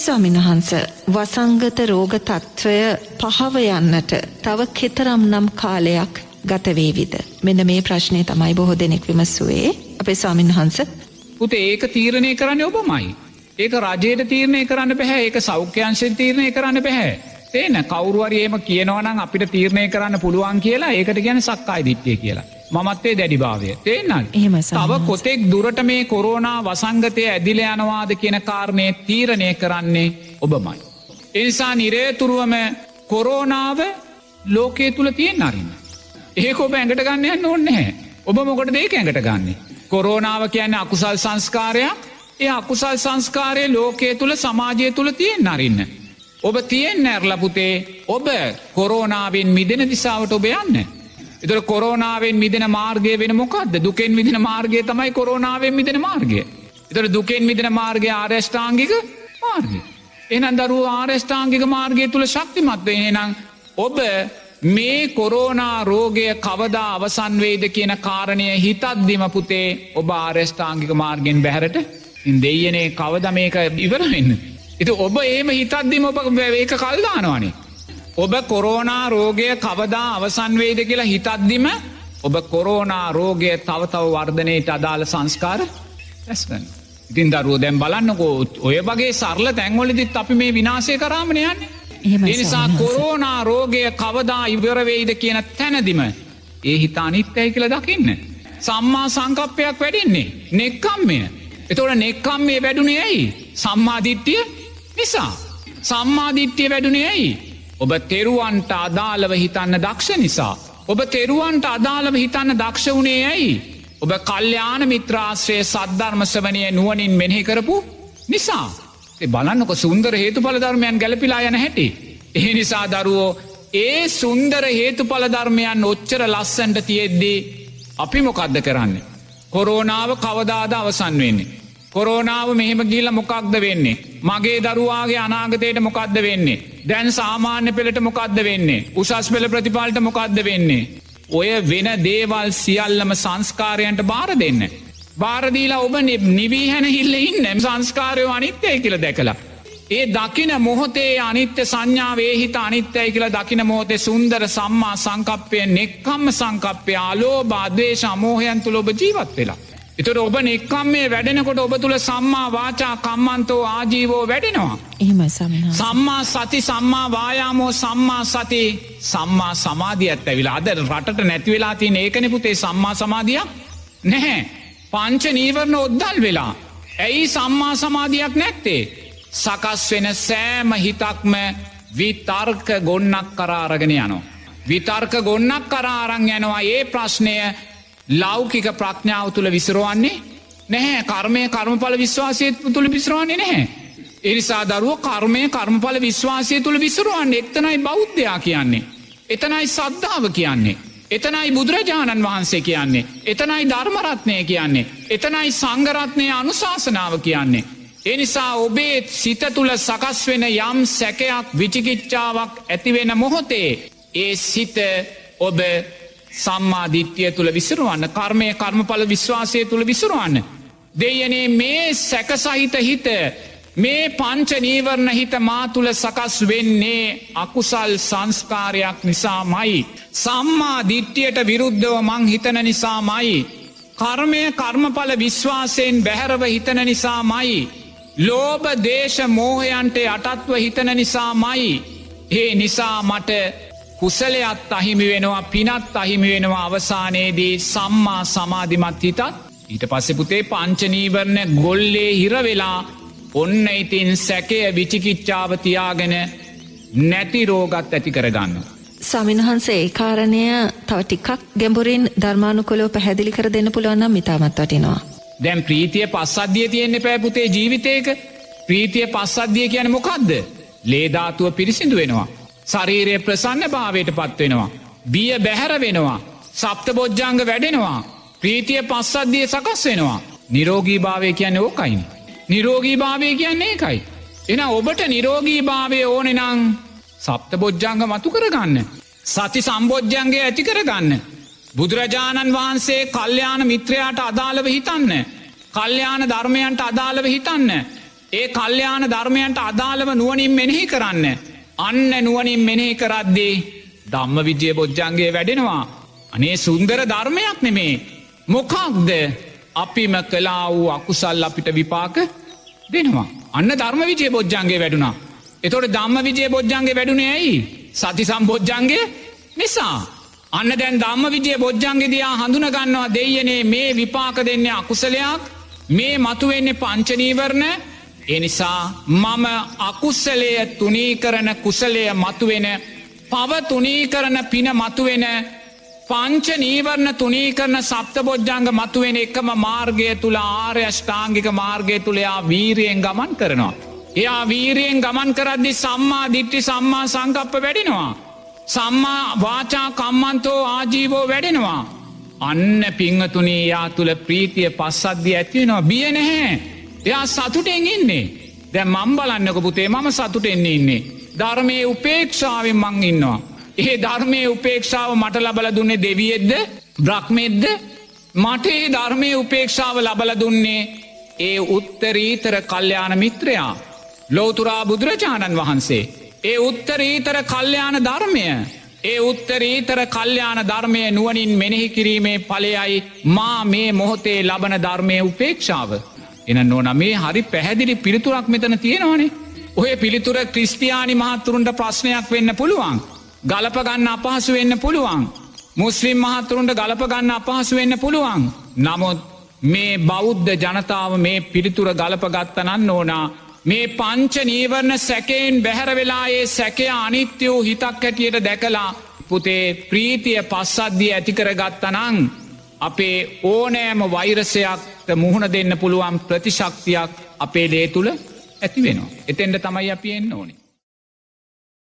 ස්වාමින් වහන්ස වසංගත රෝග තත්ත්වය පහව යන්නට තව කෙතරම් නම් කාලයක් ගතවේවිද. මෙන්න මේ ප්‍රශ්නය තමයි බොහෝ දෙනෙක් විමස්සුවේ අපේ ස්වාමින් වහන්ස. පුතේ ඒක තීරණය කරන්න ඔබමයි. ඒක රජයට තීරණය කරන්න පැහැ ඒක සෞඛ්‍යංශෙන් තීරණය කරන්න පැහැ. තේන කවරුවරයේම කියනවනම් අපිට තීරණය කරන්න පුළුවන් කියලා ඒකට ගැන සක්කායි දිට්ටිය කියලා. මත්තේ දැඩිභාවය තේන්නල් තව කොතෙක් දුරට මේ කොරෝනා වසංගතය ඇදිල යනවාද කියන කාරණය තීරණය කරන්නේ ඔබමයි. එනිසා නිරේතුරුවම කොරෝනාව ලෝකයේ තුළ තියෙන් අරින්න. ඒක ඔබ ඇඟට ගන්න යන්න ඕන්නහැ ඔබ මොකට දෙක ඇඟට ගන්නේ. කොරෝනාව කියන්න අකුසල් සංස්කාරයක් ඒ අකුසල් සංස්කාරය ලෝකයේ තුළ සමාජය තුළ තියෙන් අරින්න. ඔබ තියෙන් නැර්ලපුතේ ඔබ කොරෝනාවෙන් මිදෙන දිසාවට ඔබ යන්න. එතර කොරෝනාවෙන් මිදෙන මාර්ගය වෙන මොකක්ද දුකෙන් විදින මාර්ගය තමයි කොරෝනාවෙන් මිදෙන මාර්ගය. එතර දුකෙන් විදින මාර්ගය ආරෂ්ඨාංගික මාර්ගය. එනම් දරුව ආරෂ්ඨාංගික මාර්ගය තුළ ශක්තිමත්වය එනම් ඔබ මේ කොරෝනා රෝගය කවදා අවසන්වේද කියන කාරණය හිතත්දිම පුතේ ඔබ ආරෂ්ඨාංගික මාර්ගෙන් බැහරට දෙයනේ කවද මේක ඉවරවෙන්න. එති ඔබ ඒම හිතත්දිම ඔබ ඒක කල්දානවානේ. ඔබ කොරෝනා රෝගය කවදා අවසන්වේද කියලා හිතද්දිම ඔබ කොරෝනා රෝගය තවතව වර්ධනයට අදාළ සංස්කාර ඇස්වන. ඉතින් දරුව දැම් බලන්නකෝ ඔය වගේ සරල තැන්වලදිත් අපි මේ විනාසය කරාමණයන් එනිසා කොරෝනා රෝගය කවදා ඉවරවෙයිද කියන තැනදිම ඒ හිතා නිත්තැයි කියල දකින්න. සම්මා සංකප්පයක් වැඩින්නේ නෙක්කම්මය. එතොට නෙක්කම් මේ වැඩුණේ ඇයි සම්මාධිට්ටිය නිසා. සම්මාධිට්්‍යය වැඩුණේ ඇයි ඔබ තෙරුවන්ට අදාළව හිතන්න දක්ෂ නිසා. ඔබ තෙරුවන්ට අදාළව හිතන්න දක්ෂ වුණේ ඇයි. ඔබ කල්්‍යාන මිත්‍රාශ්‍රය සද්ධර්මසවනය නුවනින් මෙනෙහි කරපු නිසා. බලන්නක සුන්දර හේතු පලධර්මයන් ගැලපිලා යන හැටි. ඒ නිසා දරුවෝ ඒ සුන්දර හේතු පලධර්මයන් ඔච්චර ලස්සන්ට තියෙද්දී අපි මොකක්ද කරන්නේ. කොරෝනාව කවදාද අවසන් වෙන්නේ. කොරෝනාව මෙහෙම ගිල්ල මොකක්ද වෙන්නේ. මගේ දරුවාගේ අනාගතයට මොකක්ද වෙන්නේ. දැන් සාමාන්‍ය පෙළට මොකක්ද වෙන්නේ. උසස් පෙළ ප්‍රතිපාල්ට මොකක්ද වෙන්නේ. ඔය වෙන දේවල් සියල්ලම සංස්කාරයන්ට බාර දෙන්න. බාරදීලා ඔබ නිවී හැන හිල්ල ඉන්න සංස්කාරයෝ අනිත්‍යය කියල දැකලා. ඒ දකින මොහොතේ අනිත්‍ය සංඥාවේ හිත අනිත්‍යයි කියලා දකින මොහොතේ සුන්දර සම්මා සංකප්පය නෙක්කම්ම සංකප්පය අලෝ බාදේශ අමෝහයන් තුළ ඔබ ජීවත් වෙලා. එතට ඔබ එක්කම් මේ වැඩෙනකොට ඔබ තුළ සම්මා වාචා කම්මන්තෝ ආජීවෝ වැඩෙනවා. එහම සම්මා සති සම්මා වායාමෝ සම්මා සති සම්මා සමාධියත් ඇවිලා අද රටට නැතිවෙලා තියන ඒකනෙපුතේ සම්මා සමාධියක් නැහැ. පංච නීවරණ ඔද්දල් වෙලා. ඇයි සම්මා සමාධියක් නැත්තේ. සකස් වෙන සෑම හිතක්ම විතර්ක ගොන්නක් කරාරගෙන යනවා. විතර්ක ගොන්නක් කරාරං යනවා ඒ ප්‍රශ්නය ලෞකික ප්‍රඥාව තුළ විසරුවන්නේ නැහැ කර්මය කර්මඵල විශ්වාසය තුළ විසරුවන්නේ නැහැ. එනිසා දරුව කර්මය කර්මඵල විශ්වාසය තුළ විසරුවන්න එක්තනයි බෞද්ධයා කියන්නේ. එතනයි සද්ධාව කියන්නේ. එතනයි බුදුරජාණන් වහන්සේ කියන්නේ. එතනයි ධර්මරත්නය කියන්නේ. එතනයි සංගරත්නය අනුශාසනාව කියන්නේ. එනිසා ඔබේ සිත තුළ සකස් වෙන යම් සැකයක් විචිකිච්චාවක් ඇතිවෙන මොහොතේ ඒ සිත ඔබ සම්මාධිත්‍යය තුළ විසරුවන්න කර්මය කර්මඵල විශ්වාසය තුළ විසරුවන්න. දෙයනේ මේ සැකසහිත හිත මේ පංච නීවරණ හිත මා තුළ සකස් වෙන්නේ අකුසල් සංස්කාරයක් නිසාමයි. සම්මා දිට්ටියට විරුද්ධව මං හිතන නිසාමයි. කර්මය කර්මඵල විශ්වාසයෙන් බැහැරව හිතන නිසාමයි. ලෝබ දේශ මෝහයන්ට අටත්ව හිතන නිසාමයි. ඒ නිසා මට කුසලයත් අහිමි වෙනවා පිනත් අහිමි වෙනවා අවසානයේදී සම්මා සමාධිමත් හිතත් ඊට පස්සෙපුතේ පංචනීවරණ ගොල්ලේ හිරවෙලා ඔන්න ඉතින් සැකය විචිකිච්චාව තියාගෙන නැති රෝගත් ඇති කරගන්න. සමින්හන්සේ ඒ කාරණය තව ටිකක් ගැඹුරින් ධර්මානුකොලෝ පැහැදිලි කර දෙන්න පුළුවන්නම් මිතාමත් වටිනවා. දැම් ප්‍රීතිය පස්සද්ධිය තියෙන්නේ පෑපුතේ ජීවිතයක ප්‍රීතිය පස්සද්ධිය කියන මොකක්ද. ලේධාතුව පිරිසිදු වෙනවා. ශරීරය ප්‍රසන්න භාවයට පත්වෙනවා. බිය බැහැර වෙනවා. සප්ත බොජ්ජංග වැඩෙනවා. ප්‍රීතිය පස්සද්ධිය සකස් වෙනවා. නිරෝගී භාවය කියන්නේ ඕකයින්. නිරෝගී භාවය කියන්නේ එකයි. එන ඔබට නිරෝගී භාවය ඕනෙනං සප්ත බොජ්ජංග මතු කරගන්න. සති සම්බෝජ්ජන්ගේ ඇති කරගන්න. බුදුරජාණන් වහන්සේ කල්්‍යයාන මිත්‍රයාට අදාළව හිතන්න. කල්්‍යයාන ධර්මයන්ට අදාළව හිතන්න. ඒ කල්්‍යයාන ධර්මයන්ට අදාළව නුවනින් මෙනෙහි කරන්න. අන්න නුවනින් මෙනෙහි කරද්දී ධම්ම විජය බොජ්ජන්ගේ වැඩෙනවා. අනේ සුන්දර ධර්මයක් නෙමේ. මොකක්ද අපිම කලා වූ අකුසල් අපිට විපාක දෙනවා. අන්න ධර්ම විජය බොජ්ජන්ගේ වැඩුණා. එතොට ධම්ම විජය බොජ්ජන්ගේ වැඩුණේ ඇයි. සති සම්බෝජ්ජන්ගේ නිසා. අන්න දැන් ධම්ම විජය බොජ්ජන්ගෙදයා හඳුනගන්නවා දෙයනේ මේ විපාක දෙන්නේ අකුසලයක් මේ මතුවෙන්නේ පංචනීවරණ එනිසා මම අකුස්සලය තුනී කරන කුසලය මතුවෙන පව තුනී කරන පින මතුවෙන පංච නීවරණ තුනී කරන සප්ත බොජ්ජංග මතුවෙන එකම මාර්ගය තුළ ආර්ය ෂ්ඨාංගික මාර්ගය තුළයා වීරියෙන් ගමන් කරනවා. එයා වීරියෙන් ගමන් කරද්දි සම්මා දිට්ටි සම්මා සංකප්ප වැඩෙනවා. සම්මා වාචා කම්මන්තෝ ආජීවෝ වැඩෙනවා. අන්න පිංහතුනේ යා තුළ ප්‍රීතිය පස්සද්ධිය ඇතිවෙනවා බිය නැහැ. එයා සතුටෙන් ඉන්නේ. දැ මම් බලන්නක පුතේ මම සතුටෙන්නේ ඉන්නේ. ධර්මය උපේක්ෂාවෙන් මං ඉන්නවා. ඒ ධර්මය උපේක්ෂාව මට ලබල දුන්නේ දෙවියෙද්ද බ්‍රහ්මෙද්ද මට ඒ ධර්මය උපේක්ෂාව ලබල දුන්නේ ඒ උත්තරීතර කල්්‍යාන මිත්‍රයා. ලෝතුරා බුදුරජාණන් වහන්සේ. ඒ උත්තරීතර කල්්‍යාන ධර්මය. ඒ උත්තරීතර කල්්‍යාන ධර්මය නුවනින් මෙනෙහි කිරීමේ පලයයි මා මේ මොහොතේ ලබන ධර්මය උපේක්ෂාව. එන නොන මේ හරි පැහැදිලි පිළිතුරක් මෙතන තියෙනවානේ. ඔය පිළිතුර ක්‍රිස්තියානි මහත්තුරුන්ට ප්‍රශ්නයක් වෙන්න පුළුවන්. ගලපගන්න අපහසු වෙන්න පුළුවන්. මුස්ලිම් මහත්තුරුන්ට ගලපගන්න අපහසු වෙන්න පුළුවන්. නමුත් මේ බෞද්ධ ජනතාව මේ පිළිතුර ගලපගත්තනන්න ඕනා මේ පංච නීවරණ සැකයෙන් බැහැරවෙලා ඒ සැකය අනිත්‍ය වූ හිතක් හැටියට දැකලා පුතේ ප්‍රීතිය පස්සද්ධිය ඇතිකර ගත්තනං අපේ ඕනෑම වෛරසයක්ට මුහුණ දෙන්න පුළුවන් ප්‍රතිශක්තියක් අපේ දේ තුළ ඇතිවෙනවා. එතෙන්ට තමයි අපි එන්න ඕනේ.